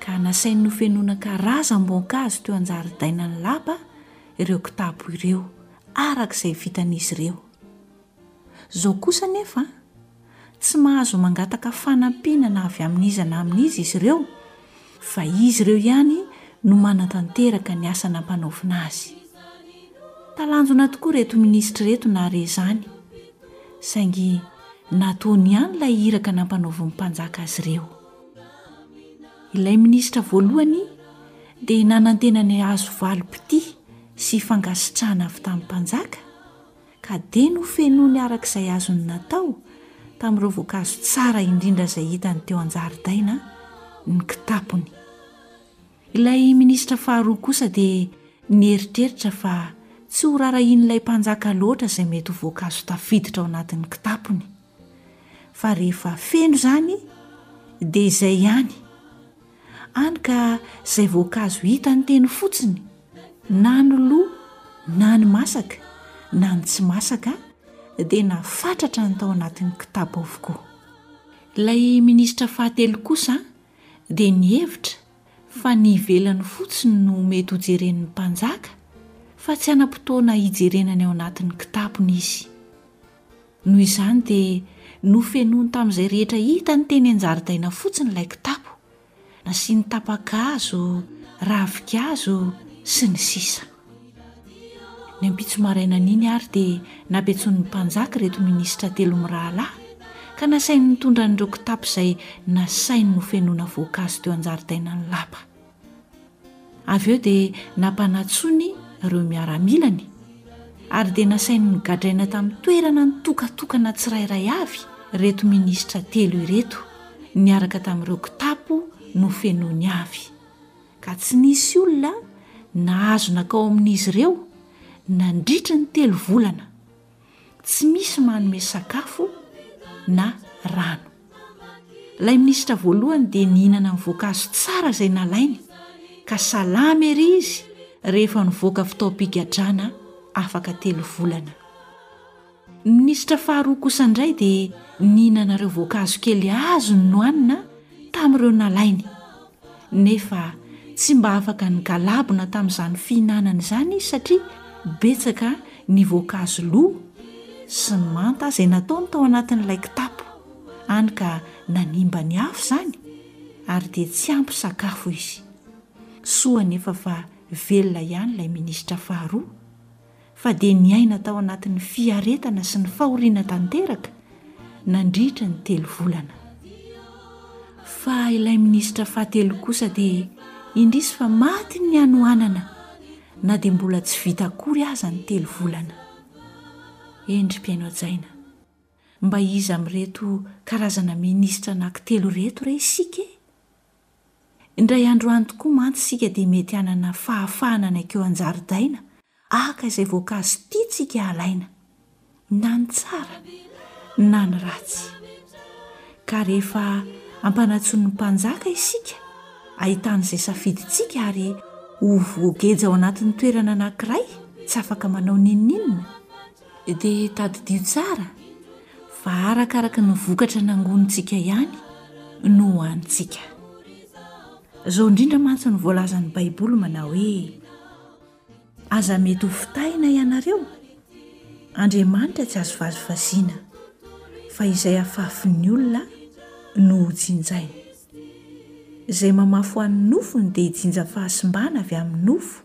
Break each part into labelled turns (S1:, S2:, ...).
S1: ka nasainy nofenoina karazam-boankazo teo an-jaridainan'i Laba ireo kitapo ireo, araka izay vitan'izy ireo. Izao kosa anefa, tsy mahazo mangataka fanampiana na avy amin'iza na amin'iza izy ireo, fa izy ireo ihany no manatanteraka ny asa nampanaovina azy. Talanjona tokoa ireto minisitra ireto nahare izany, saingy nataony ihany ilay iraka nampanaovin'ny mpanjaka azy ireo. Ilay minisitra voalohany dia nanantena ny hahazo valim-pitia sy fangasitrahana avy tamin'ny mpanjaka, ka dia nofenoiny araka izay azony natao tamin'ireo voankazo tsara indrindra izay hitany teo an-jaridaina ny kitapony. Ilay minisitra faharoa kosa dia nieritreritra fa tsy horarahian'ilay mpanjaka loatra izay mety ho voankazo tafiditra ao anatin'ny kitapony. fa rehefa feno izany dia izay ihany any ka izay voankazo hita ny teny fotsiny na ny lo na ny masaka na ny tsy masaka dia nafatratra ny tao anatin'ny kitapo avokoa ilay minisitra fahatelo kosa dia nihevitra fa ny ivelany fotsiny no mety hojeren'ny mpanjaka fa tsy hanam-potoana hijerena ny ao anatin'ny kitapony izy Noho izany dia nofenoiny tamin'izay rehetra hitany teny an-jaridaina fotsiny ilay kitapo. Nasiany tapa-kazo, ravin-kazo, sy ny sisa Ny ampitso marainan'iny àry dia nampentsoin'ny mpanjaka ireto minisitra telo mirahalahy ka nasainy nitondra an'ireo kitapo izay nasainy nofenoina voankazo teo an-jaridainan'i Lapa. Avy eo dia nampanantsoiny ireo miaramilany ary dia nasainy nogadraina tamin'ny toerana nitokatokana tsirairay avy ireto minisitra telo ireto, niaraka tamin'ireo kitapo nofenoiny avy, ka tsy nisy olona nahazo nakao amin'izy ireo nandritra ny telo volana. tsy misy manome sakafo na rano. Ilay minisitra voalohany dia nihinana ny voankazo tsara izay nalainy, ka salama ery izy rehefa nivoaka fitaom-pigadrana afaka telo volana. Ny minisitra faharoa kosa indray dia nihinana ireo voankazo kely azony nohanina tamin'ireo nalainy. Nefa tsy mba afaka nigalabona tamin'izany fihinanana izany izy satria betsaka ny voankazo lo sy ny manta izay nataony tao anatin'ilay kitapo, hany ka nanimba ny afo izany ary dia tsy ampy sakafo izy. Soa anefa fa velona ihany ilay minisitra faharoa. fa dia niaina tao anatin'ny fiaretana sy ny fahoriana tanteraka nandritra ny telo volana. Fa ilay minisitra fahatelo kosa dia indrisy fa maty ny hanoanana na dia mbola tsy vita akory aza ny telo volana. Endry mpihaino hajaina, mba iza amin'ireto karazana minisitra anankitelo ireto re isika e? Indray andro any tokoa mantsy isika dia mety hanana fahafahana ny hakeo an-jaridaina haka izay voankazo tiantsika halaina, na ny tsara na ny ratsy. Ka rehefa ampanantsoin'ny Mpanjaka isika, ahitana izay safidintsika ary ho voageja ao anatin'ny toerana anankiray tsy afaka manao n'inon'inona, dia tadidio tsara, fa arakaraka ny vokatra nangonintsika ihany no hohanintsika. Izao indrindra mantsy no voalazan'ny Baiboly manao hoe Aza mety ho fitahina ianareo, Andriamanitra tsy azo vazivaziana, fa izay afafin'ny olona no hojinjainy. Izay mamafy ho an'ny nofony dia hijinja fahasimbana avy amin'ny nofo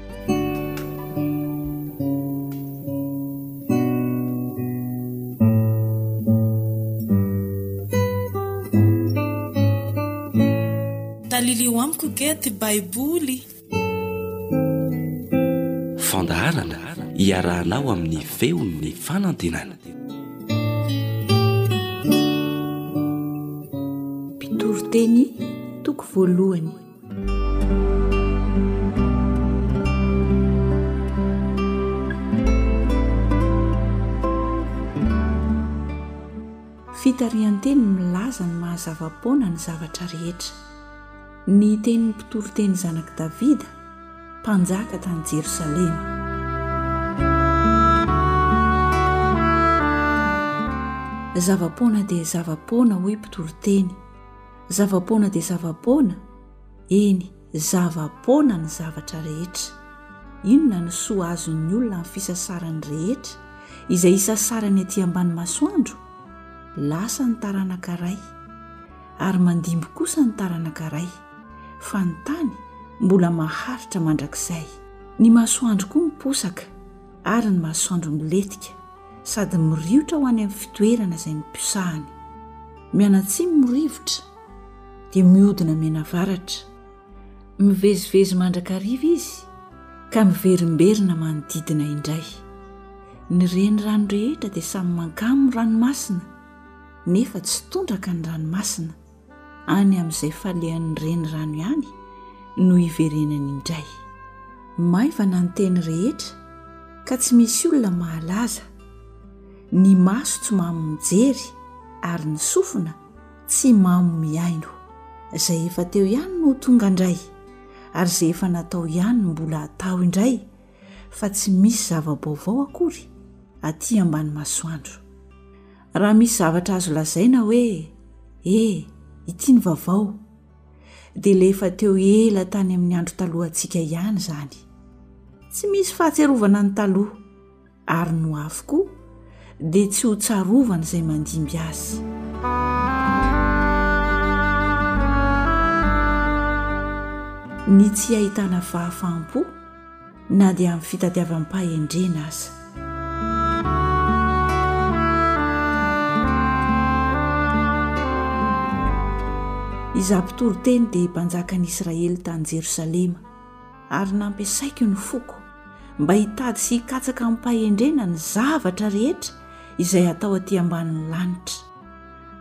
S2: Talilio amiko ke ty Baiboly.
S3: Fandaharana iarahanao amin'ny feon'ny fanantenana.
S1: Mpitoriteny toko voalohany. Fitarihan-teny milaza ny maha zava-poana ny zavatra rehetra. Ny tenin'ny mpitoriteny zanak'i Davida, mpanjaka tany Jerosalema. Zava-poana dia zava-poana, hoy mpitoriteny. Zava-poana dia zava-poana, eny, zava-poana ny zavatra rehetra. Inona no soa azon'ny olona amin'ny fisasarany rehetra izay isasarany ety ambany masoandro? Lasa ny taranaka iray, ary mandimby kosa ny taranaka iray, fa ny tany mbola maharitra mandrakizay. Ny masoandro koa miposaka, ary ny masoandro milentika, sady miriotra ho any amin'ny fitoerana izay niposahany. Mianatsimo morivotra, dia mihodina mianavaratra. Mivezivezy mandrakariva izy, ka miverimberina manodidina indray. Ny renirano rehetra dia samy mankamo ny ranomasina, nefa tsy tondraka ny ranomasina. any amin'izay falehan'ny renirano ihany no iverenany indray. Maivana ny teny rehetra ka tsy misy olona mahalaza, ny maso tsy mamo mijery ary ny sofina tsy mamo mihaino. Izay efa teo ihany no ho tonga indray ary izay efa natao ihany no mbola hatao indray fa tsy misy zava-baovao akory aty ambany masoandro. Raha misy zavatra azo lazaina hoe e ity ny vavao dia le efa teo ela tany amin'ny andro taloha antsika ihany izany tsy misy fahatserovana ny taloha ary no avokoa dia tsy ho tsarovana izay mandimby azy ny tsy hahitana vahafaham-po na dia amin'ny fitadiavam-pahendrena aza. Izaho mpitory teny dia mpanjakan'i Israely tany Jerosalema, ary nampiasaiko ny foko mba hitady sy hikatsaka amim-pahendrena ny zavatra rehetra izay atao aty ambanin'ny lanitra.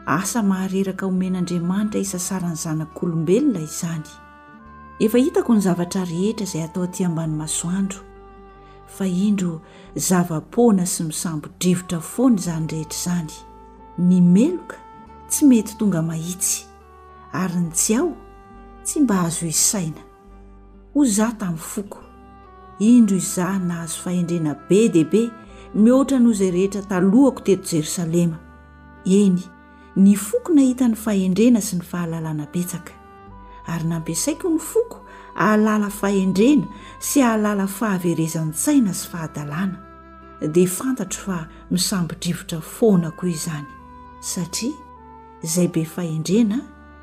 S1: Asa mahareraka omen'Andriamanitra isasaran'ny zanak'olombelona izany. Efa hitako ny zavatra rehetra izay atao aty ambany masoandro, fa indro zava-poana sy misambo-drivotra foana izany rehetra izany. Ny meloka tsy mety tonga mahitsy, ary ny tsy ao tsy mba azo isaina. Ho za tamin'ny foko, indro izaho nahazo fahendrena be dia be mihoatra noho izay rehetra talohako teto Jerosalema, eny, Ny foko nahita ny fahendrena sy ny fahalalana betsaka, ary nampiasaiko ny foko hahalala fahendrena sy hahalala fahaverezan-tsaina sy fahadalana, dia fantatro fa misambo-drivotra foana koa izany, satria izay be fahendrena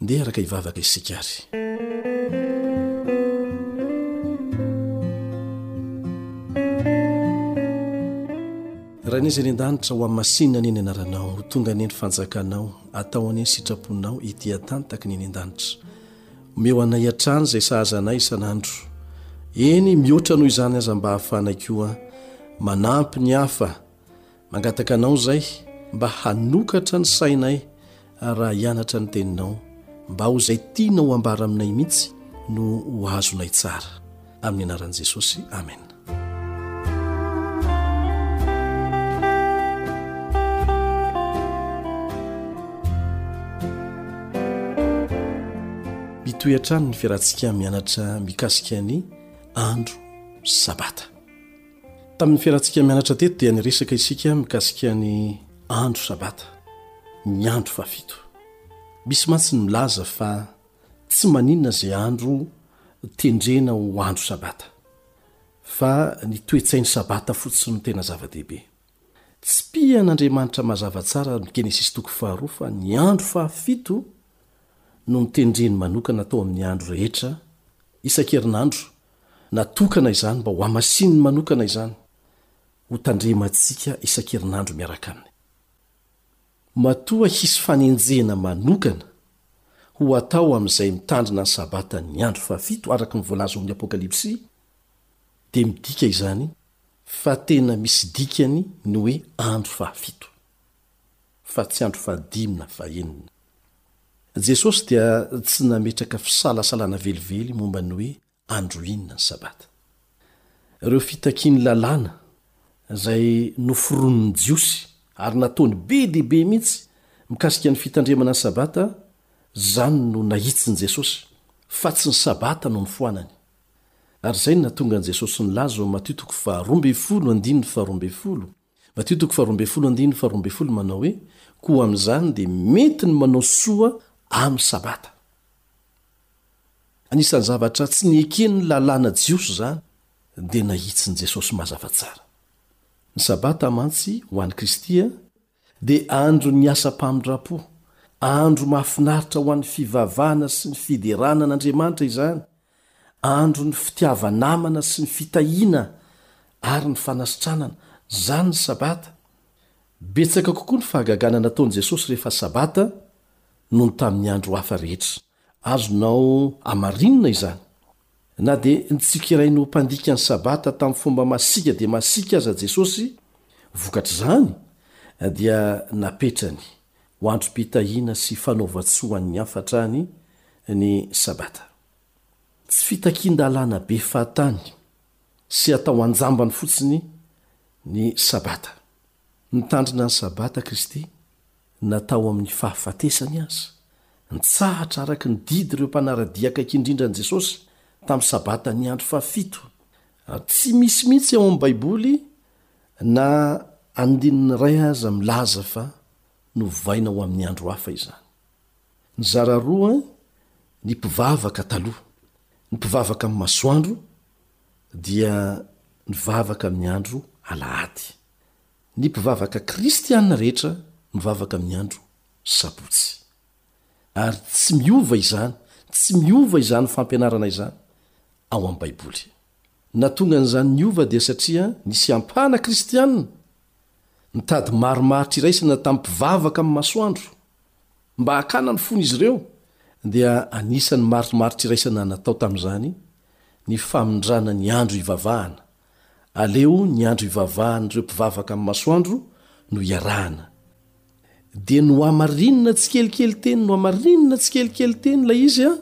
S4: Ndeha araka hivavaka isika ary. Ran'izy any an-danitra ho amasinina anie ny anaranao, ho tonga anie ny fanjakanao, atao anie ny sitraponao ety an-tantaky ny any an-danitra. Omeo anay hatrany izay sahaza anay isan'andro. Eny, mihoatra noho izany aza mba hahafahanay koa manampy ny hafa. Mangataka anao izay mba hanokatra ny sainay raha hianatra ny teninao mba ho izay tianao hambara aminay mihitsy no ho azonay tsara. Amin'ny anaran'i Jesosy, amena. Mitohy hatrany ny fiarahantsika mianatra mikasika ny andro sabata. Tamin'ny fialantsika mianatra teto dia niresaka isika mikasika ny andro sabata, ny andro fahafito. Misy mantsy ny milaza fa tsy maninona izay andro tendrena ho andro sabata, fa ny toe-tsain'ny sabata fotsiny no tena zava-dehibe. Tsipihan'Andriamanitra mazava tsara ao Genesisy toko faharoa fa ny andro fahafito no notendreny manokana tao amin'ny andro rehetra isan-kerinandro Natokana izany mba ho hamasininy manokana izany ho tandremantsika isan-kerinandro miaraka Aminy. Matoa hisy fanenjehana manokana ho hatao amin'izay mitandrina ny Sabata ny andro fahafito araka ny voalaza ao amin'ny Apokalypsy, dia midika izany fa tena misy dikany ny hoe andro fahafito. fa tsy andro fahadimy na fahenina. Jesosy dia tsy nametraka fisalasalana velively momba ny hoe andro inona ny Sabata. Ireo fitakian'ny Lalàna, izay noforonin'ny Jiosy ary nataony be dia be mihitsy mikasika ny fitandremana ny Sabata, izany no nahitsin'i Jesosy, fa tsy ny Sabata no nifoanany. Ary izay no nahatonga an'i Jesosy nilaza ao Matio toko faharoa ambin'ny folo andininy faharoa ambin'ny folo, Matio toko faharoa ambin'ny folo andininy faharoa ambin'ny folo manao hoe, Koa amin'izany dia mety ny manao soa amin'ny Sabata. Anisan'ny zavatra tsy neken'ny Lalàna jiosy izany, dia nahitsin'i Jesosy mazava tsara. Ny Sabata mantsy, ho an'i Kristy, dia andron'ny asam-pamindram-po, andro mahafinaritra ho an'ny fivavahana sy ny fiderana an'Andriamanitra izany, Andron'ny fitiava-namana sy ny fitahiana ary ny fanasitranana, izany ny Sabata. Betsaka kokoa ny fahagagana nataon'i Jesosy rehefa Sabata noho ny tamin'ny andro hafa rehetra. Azonao hamarinina izany. Na dia notsikerainy ho mpandika ny Sabata tamin'ny fomba masiaka dia masiaka aza Jesosy, vokatr'izany dia napetrany ho androm-pitahiana sy fanaovan-tsoan'ny hafa hatrany ny Sabata. Tsy fitakian-dalàna be fahatany sy atao an-jambany fotsiny ny Sabata. Nitandrina ny Sabata Kristy na tao amin'ny fahafatesany aza. Nitsahatra araka ny didy ireo mpanara-dia akaiky indrindra an'i Jesosy tamin'ny Sabatan'ny andro fahafito. Tsy misy mihitsy ao amin'ny Baiboly Na andininy iray aza milaza fa novaina ho amin'ny andro hafa izany. Nizara roa ny mpivavaka taloha, ny mpivavaka amin'ny masoandro dia nivavaka amin'ny andro alahady. Ny mpivavaka kristiana rehetra mivavaka amin'ny andro sabotsy. Ary tsy miova izany, tsy miova izany fampianarana izany ao amin'ny Baiboly. Nahatonga an'izany niova dia satria nisy ampahana kristiana nitady marimaritra iraisana tamin'ny mpivavaka amin'ny masoandro. Mba hakana ny fon'izy ireo, dia anisan'ny marimaritra iraisana natao tamin'izany ny famindrana ny andro hivavahana. Aleo ny andro hivavahan'ireo mpivavaka amin'ny masoandro no iarahana. Dia nohamarinina tsikelikely teny nohamarinina tsikelikely teny ilay izy an!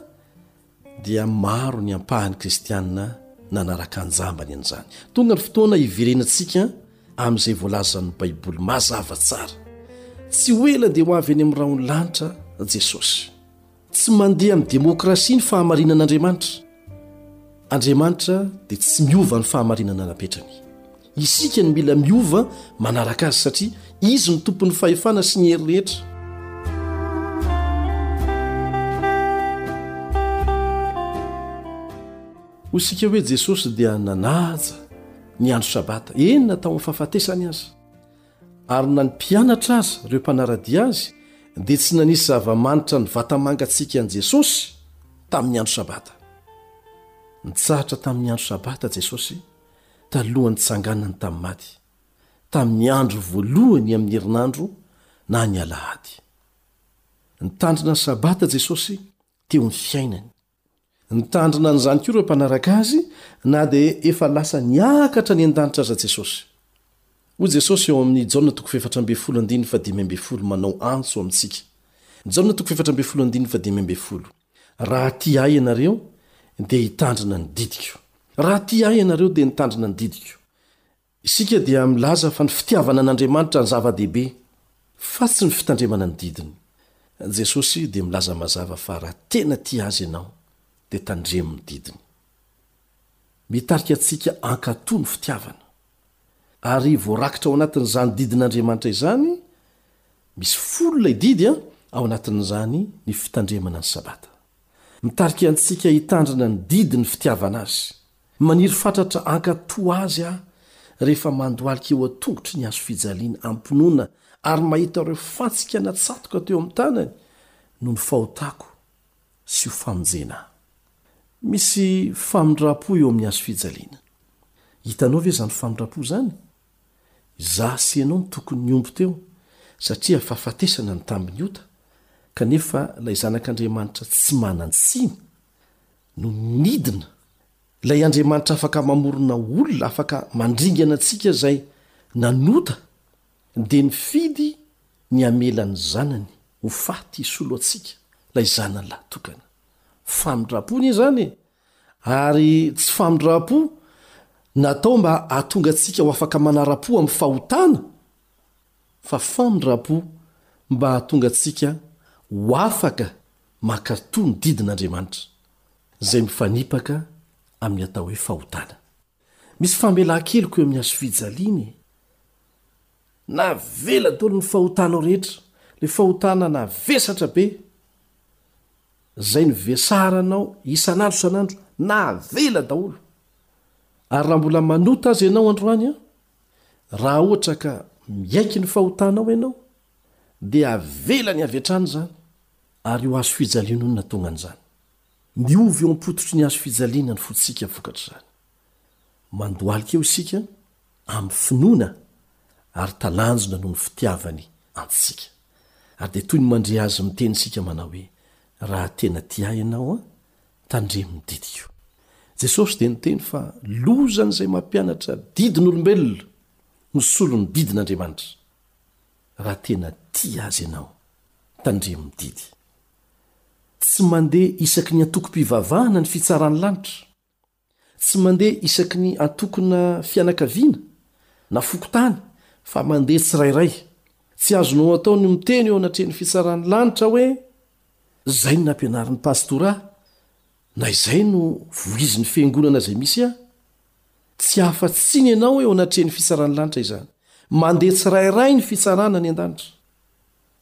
S4: dia maro ny ampahan'ny kristiana nanaraka an-jambany an'izany. Tonga ny fotoana hiverenantsika amin'izay voalazan'ny Baiboly mazava tsara. Tsy ho ela dia ho avy any amin'ny rahon'ny lanitra Jesosy. Tsy mandeha amin'ny demokrasia ny fahamarinan'Andriamanitra. Andriamanitra dia tsy miova ny fahamarinana napetrany. Isika no mila miova manaraka azy satria izy no tompon'ny fahefana sy ny hery rehetra. Hoy isika hoe Jesosy dia nanaja ny andro sabata, eny na tao amin'ny fahafatesany aza. Ary na ny mpianatra aza, ireo mpanara-dia azy, dia tsy nanisy zava-manitra ny vata-mangatsiaka an'i Jesosy tamin'ny andro sabata. Nitsahatra tamin'ny andro sabata Jesosy. talohan'ny tsanganany tamin'ny maty, tamin'ny andro voalohany amin'ny herinandro na ny alahady. Nitandrina ny Sabata Jesosy teo amin'ny fiainany. Nitandrina an'izany koa ireo mpanaraka azy na dia efa lasa niakatra any an-danitra aza Jesosy. Hoy Jesosy ao amin'ny Jaona toko fahefatra ambin'ny folo andininy fahadimy ambin'ny folo manao antso amintsika. Jaona toko fahefatra ambin'ny folo andininy fahadimy ambin'ny folo. Raha tia Ahy ianareo, dia hitandrina ny didiko. Raha tia Ahy ianareo, dia nitandrina ny didiko. Isika dia milaza fa ny fitiavana an' Andriamanitra no zava-dehibe, fa tsy ny fitandremana ny didiny. Jesosy dia milaza mazava fa raha tena tia Azy ianao, dia tandremo ny didiny. Mitarika antsika hankatò ny fitiavana. Ary voarakitra ao anatin'izany didin'Andriamanitra izany, misy folo ilay didy an, ao anatin'izany ny fitandremana ny Sabata. Mitarika antsika hitandrina ny didy ny fitiavana Azy. Maniry fatratra hankatò Azy aho rehefa mandohalika eo an-tongotry ny hazo fijaliana am-pinoana ary mahita ireo fantsika natsatoka teo amin'ny tanany noho ny fahotako sy ho famonjena ahy. Misy famindram-po eo amin'ny hazo fijaliana. Hitanao ve izany famindram-po izany? Izaho sy ianao no tokony niombo teo, satria fahafatesana ny tambin'ny ota, kanefa ilay Zanak'Andriamanitra tsy manan-tsiny no nidina, ilay Andriamanitra afaka mamorona olona, afaka mandringana antsika izay nanota, dia nifidy ny hamela ny Zanany ho faty hisolo antsika, ilay Zanany lahy tokana. Famindram-po anie izany e! Ary tsy famindram-po natao mba hahatonga antsika ho afaka manara-po amin'ny fahotana, fa famindram-po mba hahatonga antsika ho afaka mankatò ny didin'Andriamanitra, izay mifanipaka amin'ny atao hoe fahotana. Misy famelan-keloka eo amin'ny hazofijaliana e! Navela daholo ny fahotanao rehetra, ilay fahotana navesatra be, izay novesaranao isan'andro isan'andro, navela daholo. Ary raha mbola manota aza ianao androany an, raha ohatra ka miaiky ny fahotanao ianao, dia avelany avy hatrany izany, ary io hazofijalianao no nahatonga an'izany. Miova eo am-pototry ny hazo fijaliana ny fontsika vokatr'izany. Mandohalika eo isika amin'ny finoana ary talanjona noho ny fitiavany antsika. Ary dia toy ny mandre Azy miteny isika manao hoe, Raha tena tia Ahy ianao, tandremo ny didiko. Jesosy dia niteny fa lozan'izay mampianatra didin'olombelona no solon'ny didin'Andriamanitra. Raha tena tia Azy ianao, tandremo ny didy. Tsy mandeha isaky ny antokom-pivavahana ny fitsaran'ny lanitra. Tsy mandeha isaky ny antokona fianakaviana na fokontany fa mandeha tsirairay. Tsy azonao atao ny miteny eo anatrehan'ny fitsaran'ny lanitra hoe izay no nampianarin'ny pastora ahy na izay no voizin'ny fiangonana izay misy ahy. Tsy afa tsy ny anao eo anatrehan'ny fitsaran'ny lanitra izany. Mandeha tsirairay ny fitsarana any an-danitra.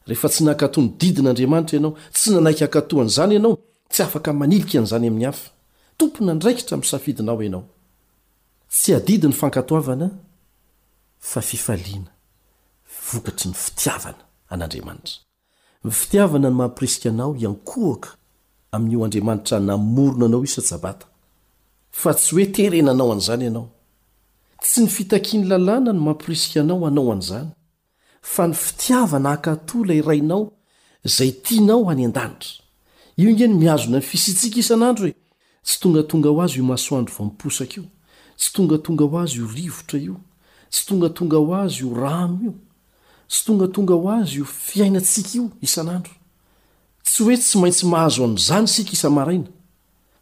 S4: Rehefa tsy nankato ny didin' Andriamanitra ianao, tsy nanaiky hankato an'izany ianao, tsy afaka manilika an'izany amin'ny hafa. Tompon'andraikitra amin'ny safidinao ianao. Tsy adidy ny fankatoavana, fa fifaliana, vokatry ny fitiavana an'Andriamanitra. Ny fitiavana no mampirisika anao hiankohoka amin'io Andriamanitra namorona anao isan-tsabata, fa tsy hoe terena hanao an'izany ianao. Tsy ny fitakian'ny lalàna no mampirisika anao hanao an'izany, fa ny fitiavana hankatò ilay Rainao izay tianao any an-danitra. Io ange no mihazona ny fisiantsika isan'andro e! Tsy tongatonga ho azy io masoandro vao miposaka io, tsy tongatonga ho azy io rivotra io, tsy tongatonga ho azy io rano io, tsy tongatonga ho azy io fiainantsika io isan'andro. Tsy hoe tsy maintsy mahazo an'izany isika isa-maraina,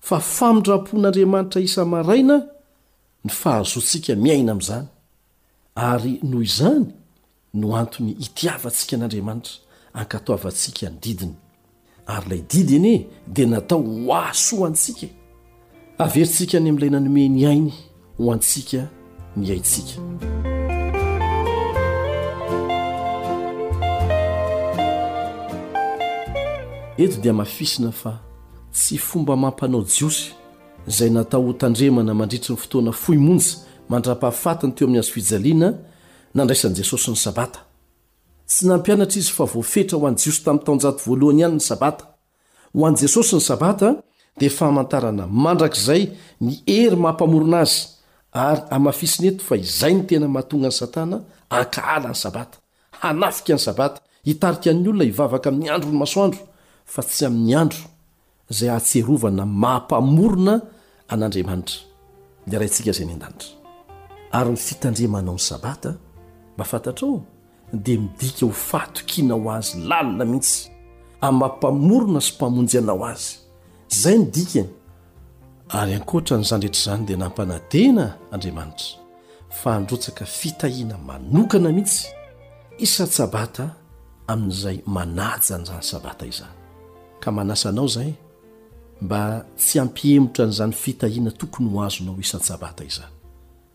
S4: fa famindram-pon'Andriamanitra isa-maraina ny fahazoantsika miaina amin'izany. ary noho izany no antony itiavantsika an'Andriamanitra, ankatoavantsika ny didiny. Ary ilay didy anie dia natao ho hahasoa antsika e! Averintsika any amin'ilay nanome ny ainy ho antsika ny aintsika. Eto dia amafisina fa tsy fomba amam-panao jiosy izay natao hotandremana mandritry ny fotoana fohy monja mandra-pahafatiny teo amin'ny hazo fijaliana nandraisan'i Jesosy ny Sabata. Tsy nampianatra izy fa voafetra ho an'ny Jiosy tamin'ny taonjato voalohany ihany ny Sabata. Ho an'i Jesosy ny Sabata dia famantarana mandrakizay ny hery maha Mpamorona azy, ary hamafisina eto fa izay no tena mahatonga an'i Satana hankahala ny Sabata. Hanafika ny Sabata, hitarika ny olona hivavaka amin'ny andron'ny masoandro, fa tsy amin'ny andro izay ahatsiarovana ny maha Mpamorona an'Andriamanitra, ny Raintsika izay any an-danitra. Ary ny fitandremanao ny Sabata, mba fantatrao, dia midika ho fahatokiana ho Azy lalina mihitsy, amin'ny maha Mpamorona sy Mpamonjy anao Azy. Izay no dikany. Ary ankoatra an'izany rehetra izany dia nampanadena Andriamanitra fa handrotsaka fitahiana manokana mihitsy isan-tsabata amin'izay manaja an'izany sabata izany. Ka manasa anao izay mba tsy hampihemotra an'izany fitahiana tokony ho azonao isan-tsabata izany.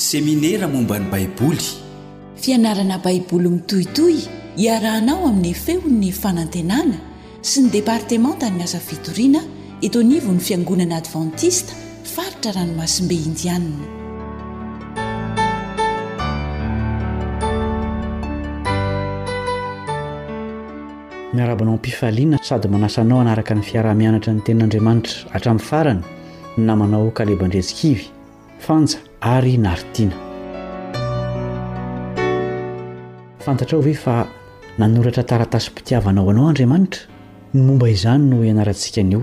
S3: Seminera momba ny Baiboly.
S1: Fianarana Baiboly mitohitohy iarahanao amin'ny Feon'ny Fanantenana sy ny Departemantan'ny Asa Fitoriana eto anivon'ny Fiangonana Advantista Faritra Ranomasimbe Indianina.
S5: Miarahaba anao am-pifaliana sady manasa anao hanaraka ny fiaraha-mianatra ny Tenin'Andriamanitra hatramin'ny farany ny namanao Kaleb Andriantsikivy, Fanja ary Naritiana. Fantatrao ve fa nanoratra taratasim-pitiavana ho anao Andriamanitra? Ny momba izany no ianarantsika anio.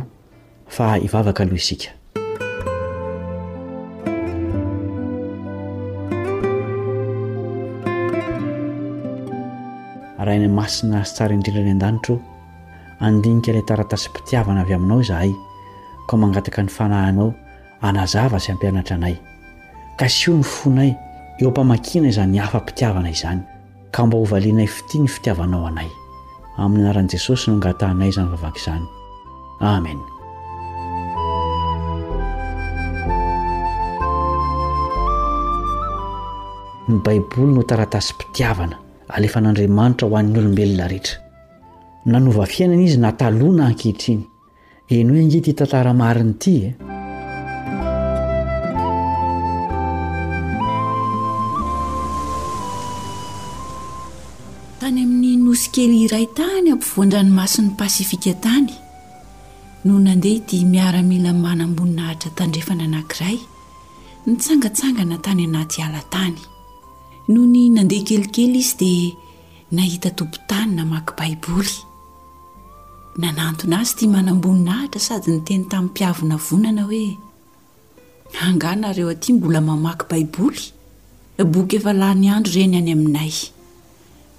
S5: fa hivavaka aloha isika. Rainy masina sy tsara indrindra any an-danitro, andinika ilay taratasim-pitiavana avy aminao izahay, koa mangataka ny fanahinao hanazava sy hampianatra anay. Kasio ny fonay eo am-pamakiana izany hafam-pitiavana izany. Ka mba hovalianay fitia ny fitiavanao anay. Amin'ny anaran'i Jesosy no angatahanay izany vavaka izany. Amen. Ny Baiboly no taratasim-pitiavana alefan'Andriamanitra ho an'ny olombelona rehetra. Nanova fiainana izy na taloha na ankehitriny. Henoy ange ity tantara marina ity e!
S1: Tany amin'ny nosy kely iray tany ampovoan-dranomasin'ny Pasifika tany no nandeha ity miaramila manamboninahitra tandrefana anankiray nitsangantsangana tany anaty ala tany. Nony nandeha kelikely izy dia nahita tompon-tany namaky Baiboly. Nanantona azy ity manamboninahitra sady niteny tamin'ny mpiavonavonana hoe, Angaha nareo aty mbola mamaky Baiboly? Boky efa lany andro ireny any aminay.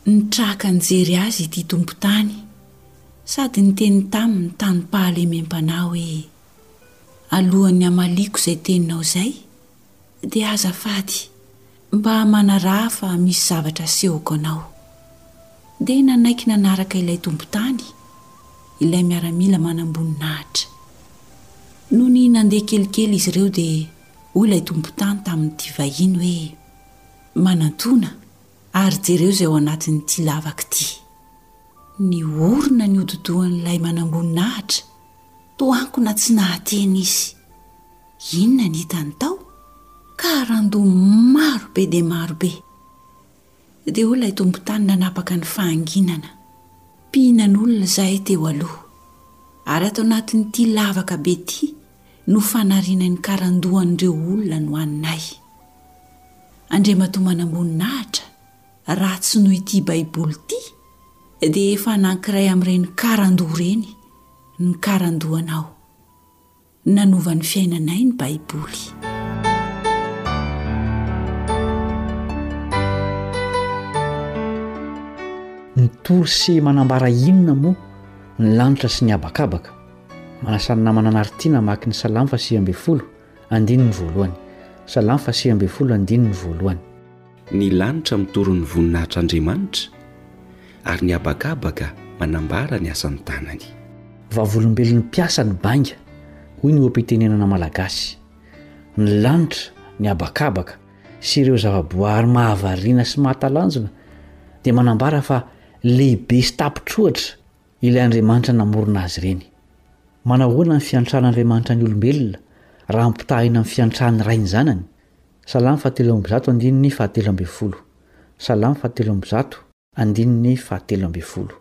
S1: Nitraka nijery azy ity tompon-tany, sady niteny taminy tanim-pahalemem-panahy hoe, Alohan'ny hamaliako izay teninao izay, dia azafady, Mba manaraha fa misy zavatra asehoko anao. Dia nanaiky nanaraka ilay tompon-tany, ilay miaramila manamboninahitra. Nony nandeha kelikely izy ireo dia hoy ilay tompon-tany tamin'ity vahiny hoe, Manantona ary jereo izay ao anatin'ity lavaka ity. Niorina ny hodi-dohan'ilay manamboninahitra, toa ankona tsy nahateny izy. Inona ny hitany tao? Karan-doha maro be dia maro be. Dia hoy ilay tompon-tany nanapaka ny fahanginana, Mpihinan'olona izahay teo aloha, ary ato anatin'ity lavaka be ity no fanarianay ny karan-dohan'ireo olona nohaninay. Andriamatoa Manamboninahitra, raha tsy noho ity Baiboly ity, dia efa anankiray amin'ireny karan-doha ireny ny karan-dohanao. Nanova ny fiainanay ny Baiboly.
S5: Mitory sy manambara inona moa ny lanitra sy ny habakabaka? Manasa ny namana anaritiana hamaky ny Salamo fahasivy ambin'ny folo, andininy voalohany. Salamo fahasivy ambin'ny folo, andininy voalohany.
S3: Ny lanitra mitory ny voninahitr' Andriamanitra, ary ny habakabaka manambara ny asan' ny tanany.
S5: Vavolombelon' ny mpiasa ny bainga, hoy ny oha-pitenenana malagasy. Ny lanitra, ny habakabaka sy ireo zava-boahary mahavariana sy mahatalanjona dia manambara fa lehibe sy tapitr-ohatra ilay Andriamanitra namorona azy ireny. Manahoana ny fiantran' Andriamanitra ny olombelona raha ampitahaina amin' ny fiantran' ny Ray ny Zanany? Salamo fahatelo amby zato andininy fahatelo ambin'ny folo Salamo fahatelo amby zato andininy fahatelo ambin'ny folo.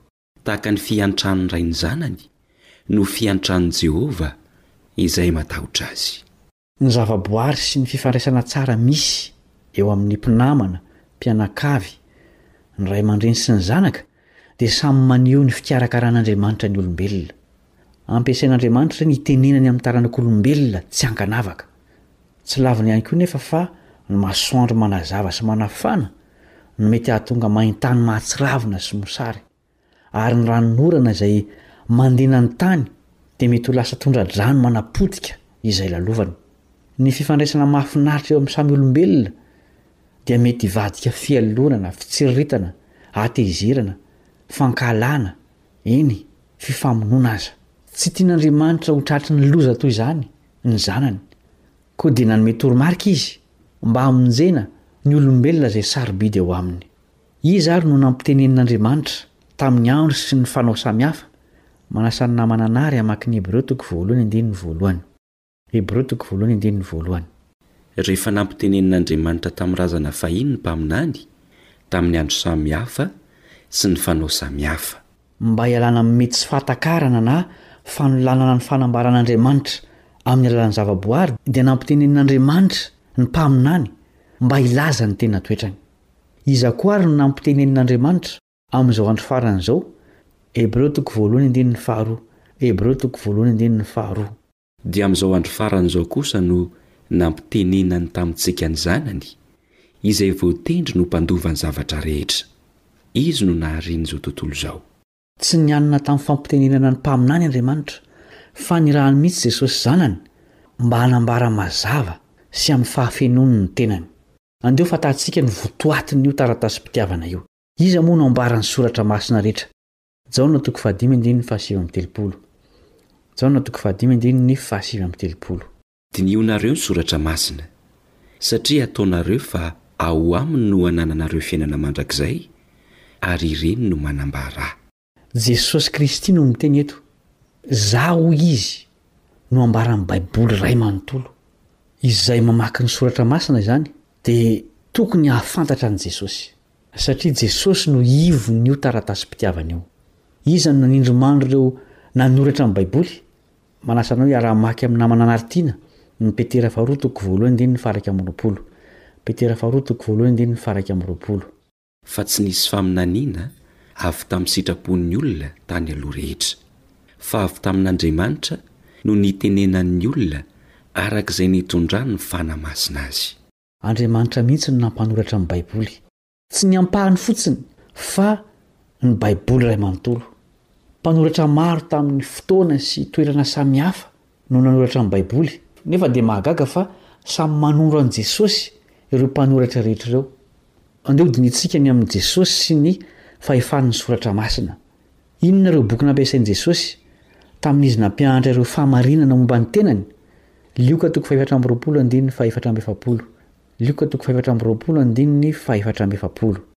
S3: Tahaka ny fiantran'ny ray ny zanany no fiantran'i Jehovah izay matahotra azy.
S5: Ny zavaboary sy ny fifandraisana tsara misy eo amin'ny mpinamana, mpianakavy, ny ray aman-dreny sy ny zanaka dia samy maneho ny fikarakaran'Andriamanitra ny olombelona. Ampiasain'Andriamanitra ireny hitenenany amin'ny taranak'olombelona tsy ankanavaka. Tsy lavina ihany koa nefa fa ny masoandro manazava sy manafana no mety hahatonga main-tany mahatsiravina sy mosary, ary ny ranon'orana izay mandena ny tany dia mety ho lasa tondra-drano manapotika izay lalovana. Ny fifandraisana mahafinaritra eo amin'ny samy olombelona dia mety hivadika fialonana, fitsiriritana, hatezerana, fankahalana, eny, fifamonoana aza. Tsy tian'Andriamanitra ho tratry ny loza toy izany ny Zanany, koa dia nanome toromarika Izy mba hamonjena ny olombelona izay sarobidy eo Aminy. Iza ary no nampitenenin'Andriamanitra tamin'ny andro sy ny fanao samihafa, manasa ny namana anary hamaky ny Hebreo toko voalohany andininy voalohany. Hebreo toko voalohany andininy voalohany.
S3: Rehefa nampitenenin'Andriamanitra tamin'ny razana fahiny ny mpaminany, tamin'ny andro samy hafa sy ny fanao samy hafa.
S5: Mba hialana amin'ny mety tsy fahatakarana na fanolanana ny fanambaran'Andriamanitra amin'ny alalan'ny zavaboary dia nampitenenin'Andriamanitra ny mpaminany mba hilaza ny tena toetrany. Iza koa ary no nampitenenin'Andriamanitra? Amin'izao andro farany izao, Hebreo toko voalohany andininy faharoa, Hebreo toko voalohany andininy faharoa.
S3: Dia amin'izao andro farany izao kosa no nampitenenany tamintsika ny Zanany, izay voatendry no mpandova ny zavatra rehetra. Izy no naharian'izao tontolo izao.
S5: Tsy nianina tamin'ny fampitenenana ny mpaminany Andriamanitra, fa nirahany mihitsy Jesosy Zanany mba hanambara mazava sy amin'ny fahafenoany ny tenany. Andeho fantatsika ny votoatin'io taratasim-pitiavana io. Iza moa no ambaran'ny soratra masina rehetra? Jaona toko fahadimy andininy fahasivy amby telopolo Jaona toko fahadimy andininy fahasivy amby telopolo.
S3: Dinihonareo ny soratra masina, satria ataonareo fa ao aminy no anananareo fiainana mandrakizay, ary ireny no manambara ahy.
S5: Jesosy Kristy no miteny eto. Za, hoy izy, no ambaran'ny Baiboly iray manontolo. Izay mamaky ny Soratra Masina izany dia tokony hahafantatra an'i Jesosy. Satria Jesosy no ivon'io taratasim-pitiavana io. Iza no nanindry mandry ireo nanoratra ny Baiboly? Manasa anao hiara-mamaky amin'ny namana anari-tiana ny Petera faharoa toko voalohany andininy faha iraika amby roapolo. Petera faharoa toko voalohany andininy faha iraika amby roapolo.
S3: fa tsy nisy faminaniana avy tamin'ny sitrapon'ny olona tany aloha rehetra, fa avy tamin'Andriamanitra no nitenenan'ny olona araka izay nitondran'ny Fana Masina azy.
S5: Andriamanitra mihitsy no nampanoratra ny Baiboly. Tsy ny ampahany fotsiny, fa ny Baiboly iray manontolo. Mpanoratra maro tamin'ny fotoana sy toerana samihafa no nanoratra ny Baiboly. Nefa dia mahagaga fa samy manondro an'i Jesosy ireo mpanoratra rehetra ireo. Andeha hodinihintsika ny amin'i Jesosy sy ny fahefan'ny Soratra Masina. Inona ireo boky nampiasain'i Jesosy tamin'izy nampianatra ireo fahamarinana momba ny tenany? Lioka toko fahefatra amby roapolo andininy fahefatra amby efapolo Lioka toko fahefatra amby roapolo andininy fahefatra amby efapolo.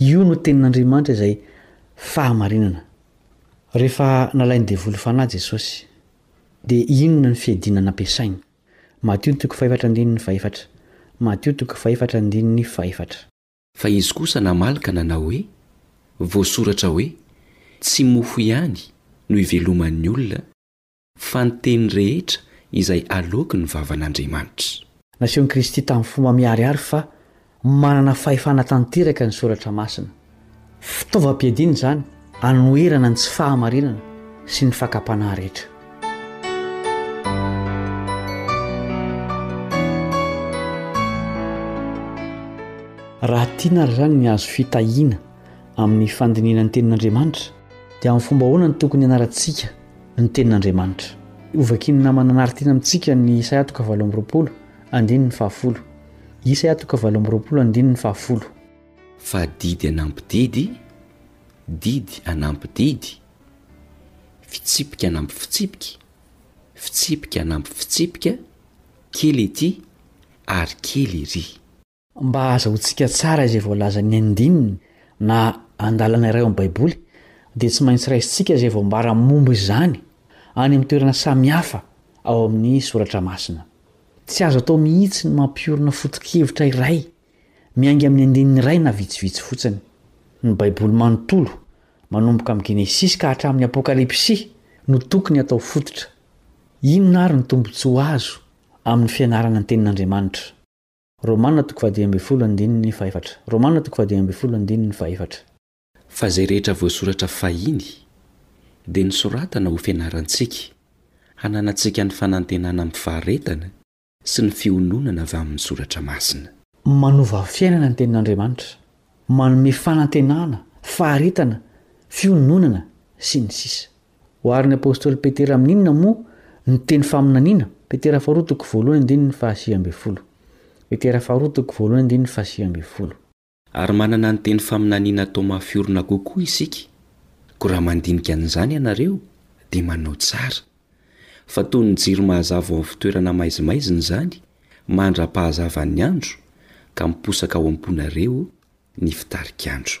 S5: Io no tenin'Andriamanitra izay fahamarinana. Rehefa nalain'ny devoly fanahy Jesosy, dia inona ny fiadiana nampiasainy? Matio toko fahefatra andininy fahefatra. Matio toko fahefatra andininy fahefatra.
S3: Fa izy kosa namaly ka nanao hoe, Voasoratra hoe, Tsy mofo ihany no iveloman'ny olona, Fa ny teny rehetra izay aloaky ny vavan'Andriamanitra.
S5: Nasehon'i Kristy tamin'ny fomba miharihary fa manana fahefana tanteraka ny Soratra Masina. Fitaovam-piadiana izany anoherana ny tsy fahamarinana sy ny fakam-panahy rehetra. Raha tiana àry izany ny hahazo fitahiana amin'ny fandinihana ny Tenin'Andriamanitra, dia amin'ny fomba ahoana no tokony hianarantsika ny Tenin'Andriamanitra. Hovakian'ny namana Martina amintsika ny Isaia toko fahavalo amby roapolo, andininy fahafolo. Isaia toko fahavalo amby roapolo, andininy fahafolo.
S3: Fa didy anampy didy, didy anampy didy, fitsipika anampy fitsipika, fitsipika anampy fitsipika, kely ety ary kely ery.
S5: Mba hahazahoantsika tsara izay voalazan'ny andininy na andalana iray ao amin'ny Baiboly, dia tsy maintsy raisintsika izay voambara momba izany any amin'ny toerana samihafa ao amin'ny Soratra Masina. Tsy azo atao mihitsy ny mampiorina foto-kevitra iray miainga amin'ny andininy iray na vitsivitsy fotsiny. Ny Baiboly manontolo, manomboka amin'ny Genesisy ka hatramin'ny Apokalypsy, no tokony atao fototra. Inona àry ny tombontsoa azo amin'ny fianarana ny Tenin'Andriamanitra? Romana toko fahadimy ambin'ny folo andininy fahefatra Romana toko fahadimy ambin'ny folo andininy fahefatra.
S3: Fa izay rehetra voasoratra fahiny, dia nosoratana ho fianarantsika, hananantsika ny fanantenana amin'ny faharetana sy ny fiononana avy amin'ny Soratra Masina.
S5: Manova fiainana ny Tenin'Andriamanitra, manome fanantenana, faharetana, fiononana, sy ny sisa. Oharin'ny apostoly Petera amin'inona moa ny teny faminaniana? Petera faharoa toko voalohany andininy fahasivy ambin'ny folo Petera faharoa toko voalohany andininy fahasivy ambin'ny folo.
S3: Ary manana ny teny faminaniana atao mahafiorina kokoa isika, koa raha mandinika an'izany ianareo, dia manao tsara. Fa toy ny jiro mahazava ao amin'ny fitoerana maizimaizina izany mandra-pahazavan'ny andro, ka miposaka ao am-ponareo ny fitarik'andro.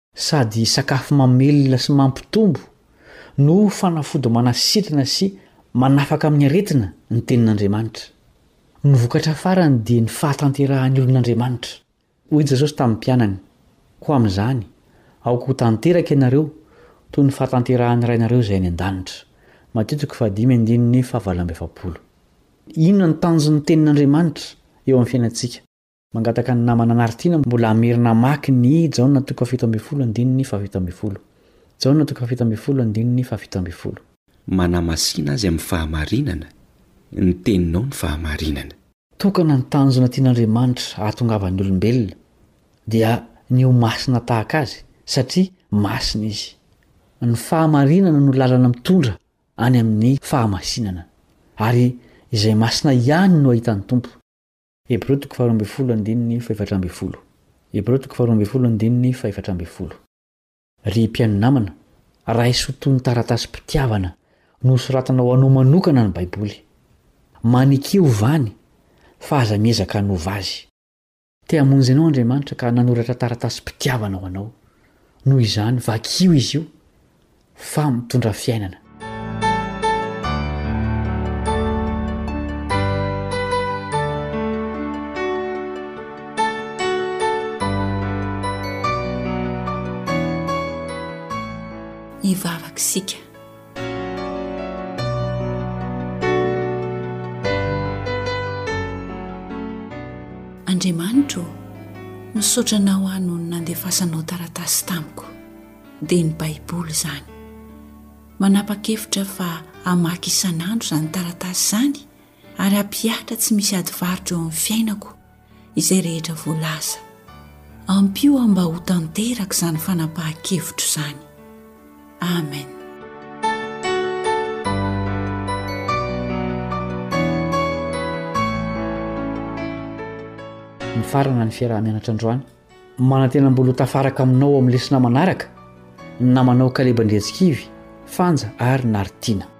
S5: sady sakafo mamelona sy mampitombo no ho fanafody manasitrana sy manafaka amin'ny aretina ny Tenin'Andriamanitra. Ny vokatra farany dia ny fahatanterahan'ny olon'Andriamanitra. Hoy Jesosy tamin'ny mpianany, Koa amin'izany, aoka ho tanteraka ianareo toy ny fahatanterahan'ny Rainareo izay any an-danitra. Matio toko fahadimy andininy fahavalo amby efapolo. Inona no tanjon'ny Tenin'Andriamanitra eo amin'ny fiainantsika? Mangataka ny namana anaritiana mbola hamerina hamaky ny Jaona toko fahafito ambin'ny folo andininy fahafito ambin'ny folo. Jaona toko fahafito ambin'ny folo andininy fahafito ambin'ny folo.
S3: Manamasina azy amin'ny fahamarinana, ny teninao no fahamarinana.
S5: Tokana ny tanjona tian'Andriamanitra hahatongavan'ny olombelona dia ny ho masina tahaka Azy, satria masina Izy. Ny fahamarinana no lalana mitondra any amin'ny fahamasinana, ary izay masina ihany no hahita ny Tompo. Hebreo toko faharoa ambin'ny folo andininy fahefatra ambin'ny folo Hebreo toko faharoa ambin'ny folo andininy fahefatra ambin'ny folo. Ry mpihaino namana, raiso toy ny taratasim-pitiavana nosoratanao ho anao manokana ny Baiboly. Maneke ho vany, fa aza miezaka hanova azy. Te hamonjy anao Andriamanitra ka nanoratra taratasim-pitiavana ho anao. Noho izany, vakio izy io, fa mitondra fiainana.
S1: Hivavaka isika. Andriamanitra ô, misaotra Anao aho noho ny nandefasanao taratasy tamiko. dia ny Baiboly izany. Manapa-kevitra fa hamaky isan'andro izany taratasy izany ary hampihatra tsy misy adivarotra eo amin'ny fiainako izay rehetra voalaza. Ampio aho mba ho tanteraka izany fanapahan-kevitro izany. Amen.
S6: Mifarana ny fiaraha-mianatra androany. Manantena mbola ho tafaraka aminao ao amin'ny lesona manaraka ny namanao Caleb Andriantsikivy, Fanja ary Naritiana.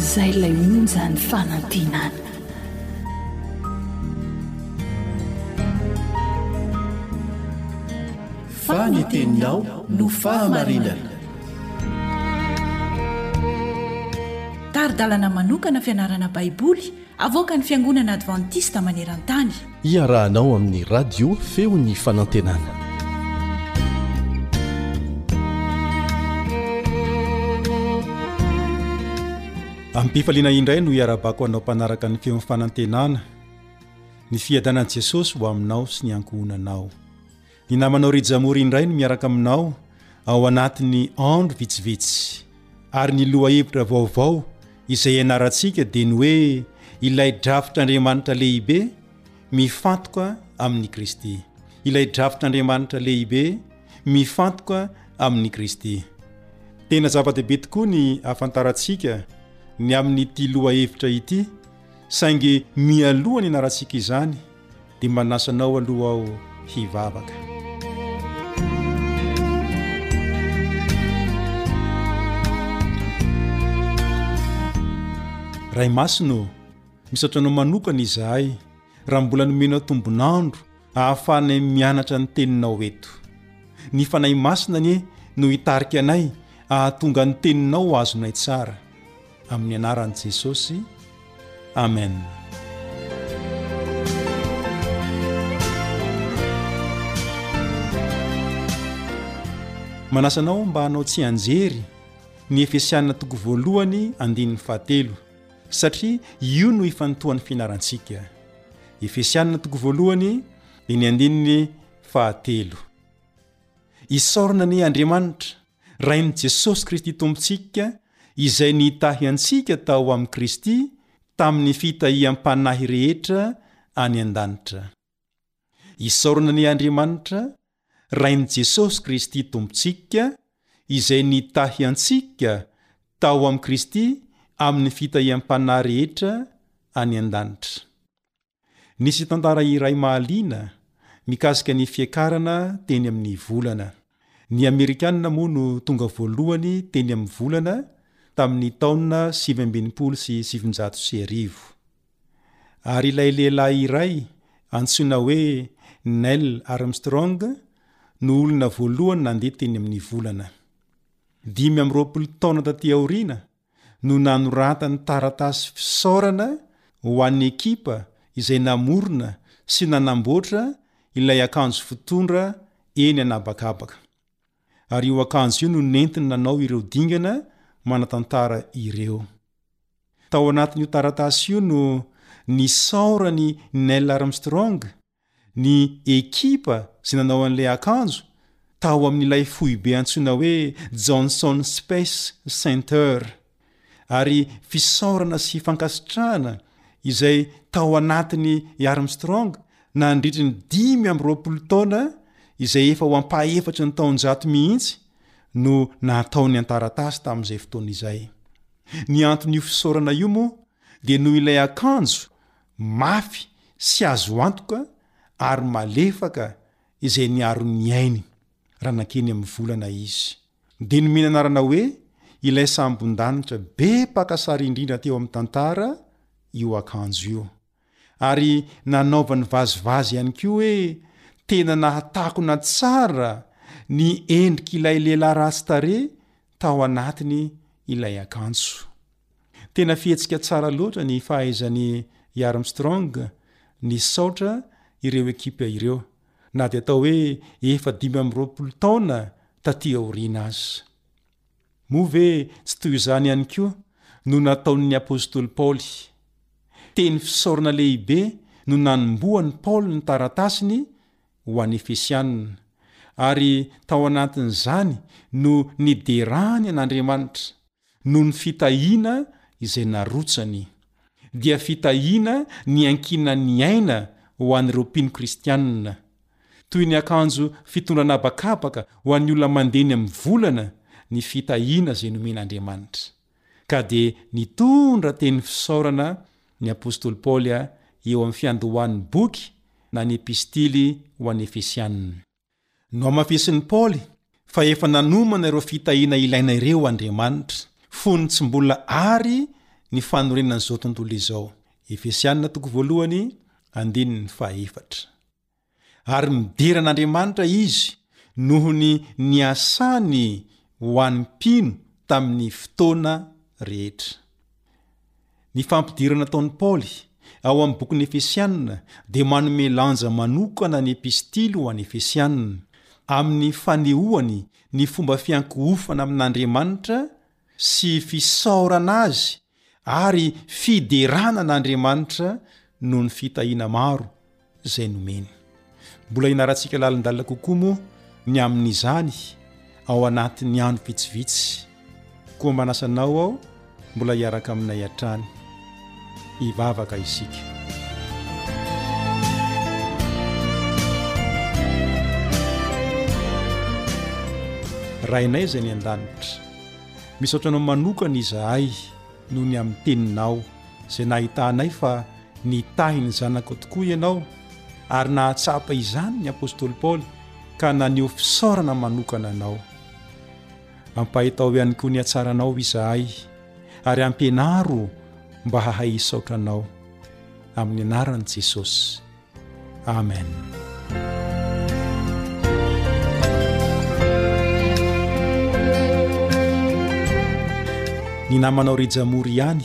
S1: Izay ilay onjan'ny fanantenana. Fa ny teninao no
S4: fahamarinana.
S1: Tari-dalana manokana fianarana Baiboly Avoakan'ny Fiangonana Advantista maneran-tany.
S4: Iarahanao amin'ny Radio Feon'ny Fanantenana.
S7: Amim-pifaliana indray no iarahabako anao mpanaraka ny Feon'ny Fanantenana. Ny fiadanan'i Jesosy ho aminao sy ny ankohonanao. Ny namanao Rijamory indray no miaraka aminao ao anatin'ny andro vitsivitsy. Ary ny lohahevitra vaovao izay ianarantsika dia ny hoe ilay drafitr'Andriamanitra lehibe mifantoka amin'i Kristy. Ilay drafitr'Andriamanitra lehibe mifantoka amin'i Kristy. Tena zava-dehibe tokoa ny hafantarantsika ny amin'ity lohahevitra ity, saingy mialoha ny ianarantsika izany, Dia manasa anao aloha aho hivavaka. Ray Masina ô, misaotra Anao manokana izahay raha mbola nomenao tombon'andro ahafahanay mianatra ny Teninao eto. Ny Fanahy Masina anie no hitarika anay ahatonga ny Teninao azonay tsara. Amin'ny anaran'i Jesosy, Amen. Manasa anao mba hanao tsianjery ny Efesiana toko voalohany andininy fahatelo satria io no ifantohan'ny fianarantsika. Efesiana toko voalohany dia ny andininy fahatelo. Isaorana anie Andriamanitra Rain'i Jesosy Kristy Tompontsika izay nitahy antsika tao amin'i Kristy tamin'ny fitahiam-panahy rehetra any an-danitra. Isaorana an' Andriamanitra, Rain'i Jesosy Kristy Tompontsika, izay nitahy antsika tao amin'i Kristy amin'ny fitahiam-panahy rehetra any an-danitra. Nisy tantara iray mahaliana mikasika ny fiakarana teny amin'ny volana. Ny Amerikanina moa no tonga voalohany teny amin'ny volana tamin'ny taona sivy amby enimpolo sy sivinjato sy arivo. Ary ilay lehilahy iray antsoina hoe Neil Armstrong no olona voalohany nandeha teny amin'ny volana. Dimy amby roapolo taona taty aoriana, no nanoratany taratasy fisaorana ho an'ny ekipa izay namorona sy nanamboatra ilay akanjo fitondra eny an'habakabaka. Ary io akanjo io no nentiny nanao ireo dingana manan-tantara ireo. Tao anatin'io taratasy io no nisaorany Neil Armstrong ny ekipa izay nanao an'ilay akanjo tao amin'ilay foibe antsoina hoe Johnson Space Center, ary fisaorana sy fankasitrahana izay tao anatiny i Armstrong nandritry ny dimy amby roapolo taona izay efa ho ampahefatry ny taonjato mihitsy no nataony an-taratasy tamin'izay fotoana izay. Ny anton'io fisaorana io moa dia noho ilay akanjo mafy sy azo antoka ary malefaka izay niaro ny ainy raha nankeny amin'ny volana izy. Dia nomena anarana hoe ilay sambondanitra be mpaka sary indrindra teo amin'ny tantara io akanjo io. Ary nanaovany vazivazy ihany koa hoe tena nahatakona tsara ny endrik'ilay lehilahy ratsy tarehy tao anatiny ilay akanjo. Tena fihetsika tsara loatra ny fahaizan'i i Armstrong nisaotra ireo ekipa ireo, na dia atao hoe efa dimy amby roapolo taona taty aoriana aza. Moa ve tsy toy izany ihany koa no nataon'ny apostoly Paoly? Teny fisaorana lehibe no nanombohan'i Paoly ny taratasiny ho an'ny Efesianina, ary tao anatin'izany no niderany an'Andriamanitra, Noho ny fitahiana izay narotsany, dia fitahiana niankinan'ny aina ho an'ireo mpino kristianina. Toy ny akanjo fitondrana habakabaka ho an'ny olona mandeha eny amin'ny volana ny fitahiana izay nomen'Andriamanitra. Ka dia nitondra teny fisaorana ny apostoly Paoly eo amin'ny fiandohan'ny boky na ny epistily ho an'ny Efesianina. Nohamafisin'i Paoly fa efa nanomana ireo fitahiana ilaina ireo Andriamanitra, fony tsy mbola àry ny fanorenan'izao tontolo izao. Efesiana toko voalohany, andininy fahaefatra. Ary midera an'Andriamanitra izy noho ny niasany ho an'ny mpino tamin'ny fotoana rehetra. Ny fampidirana ataon'i Paoly ao amin'ny bokin'ny Efesianina dia manome lanja manokana ny epistily ho an'ny Efesianina, amin'ny fanehoany ny fomba fiankohofana amin'Andriamanitra sy fisaorana azy ary fiderana an'Andriamanitra noho ny fitahiana maro. izay nomeny. Mbola ianarantsika lalindalina kokoa moa ny amin'izany ao anatin'ny andro vitsivitsy, koa manasa anao aho mbola hiaraka aminay hatrany. Hivavaka isika. Rainay izay ny an-danitra, misaotra anao manokana izahay noho ny amin'ny teninao izay nahitànay fa Nitahy ny zanako tokoa ianao, ary nahatsapa izany ny apostoly Paoly ka naneho fisaorana manokana anao. Ampahitao ihany koa ny hatsaranao izahay, ary ampianaro mba hahay hisaotra anao. Amin'ny anaran'i Jesosy. Amen. Ny namanao
S1: Rija Mory ihany